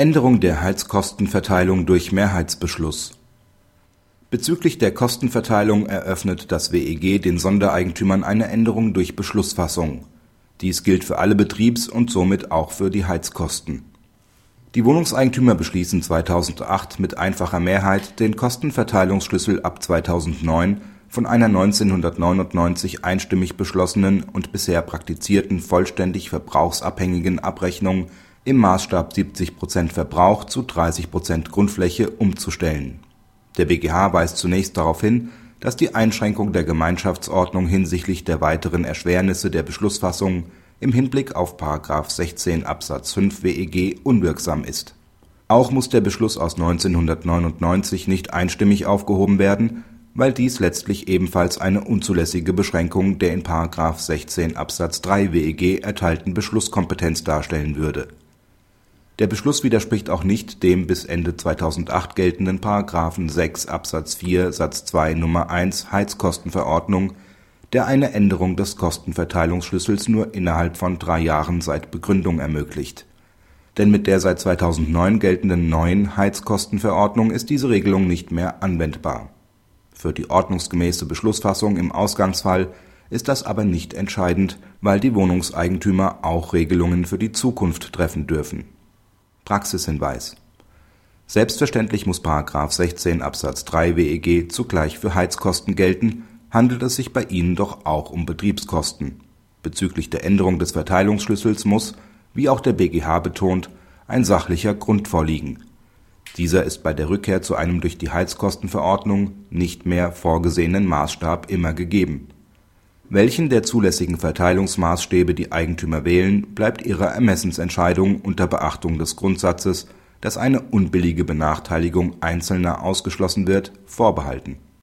Änderung der Heizkostenverteilung durch Mehrheitsbeschluss Bezüglich der Kostenverteilung eröffnet das WEG den Sondereigentümern eine Änderung durch Beschlussfassung. Dies gilt für alle Betriebs und somit auch für die Heizkosten. Die Wohnungseigentümer beschließen 2008 mit einfacher Mehrheit den Kostenverteilungsschlüssel ab 2009 von einer 1999 einstimmig beschlossenen und bisher praktizierten vollständig verbrauchsabhängigen Abrechnung im Maßstab 70% Verbrauch zu 30% Grundfläche umzustellen. Der BGH weist zunächst darauf hin, dass die Einschränkung der Gemeinschaftsordnung hinsichtlich der weiteren Erschwernisse der Beschlussfassung im Hinblick auf § 16 Absatz 5 WEG unwirksam ist. Auch muss der Beschluss aus 1999 nicht einstimmig aufgehoben werden, weil dies letztlich ebenfalls eine unzulässige Beschränkung der in § 16 Absatz 3 WEG erteilten Beschlusskompetenz darstellen würde der Beschluss widerspricht auch nicht dem bis Ende 2008 geltenden § 6 Absatz 4 Satz 2 Nr. 1 Heizkostenverordnung, der eine Änderung des Kostenverteilungsschlüssels nur innerhalb von drei Jahren seit Begründung ermöglicht. Denn mit der seit 2009 geltenden neuen Heizkostenverordnung ist diese Regelung nicht mehr anwendbar. Für die ordnungsgemäße Beschlussfassung im Ausgangsfall ist das aber nicht entscheidend, weil die Wohnungseigentümer auch Regelungen für die Zukunft treffen dürfen Praxishinweis Selbstverständlich muss § 16 Absatz 3 WEG zugleich für Heizkosten gelten, handelt es sich bei ihnen doch auch um Betriebskosten. Bezüglich der Änderung des Verteilungsschlüssels muss, wie auch der BGH betont, ein sachlicher Grund vorliegen. Dieser ist bei der Rückkehr zu einem durch die Heizkostenverordnung nicht mehr vorgesehenen Maßstab immer gegeben welchen der zulässigen Verteilungsmaßstäbe die Eigentümer wählen, bleibt ihrer Ermessensentscheidung unter Beachtung des Grundsatzes, dass eine unbillige Benachteiligung Einzelner ausgeschlossen wird, vorbehalten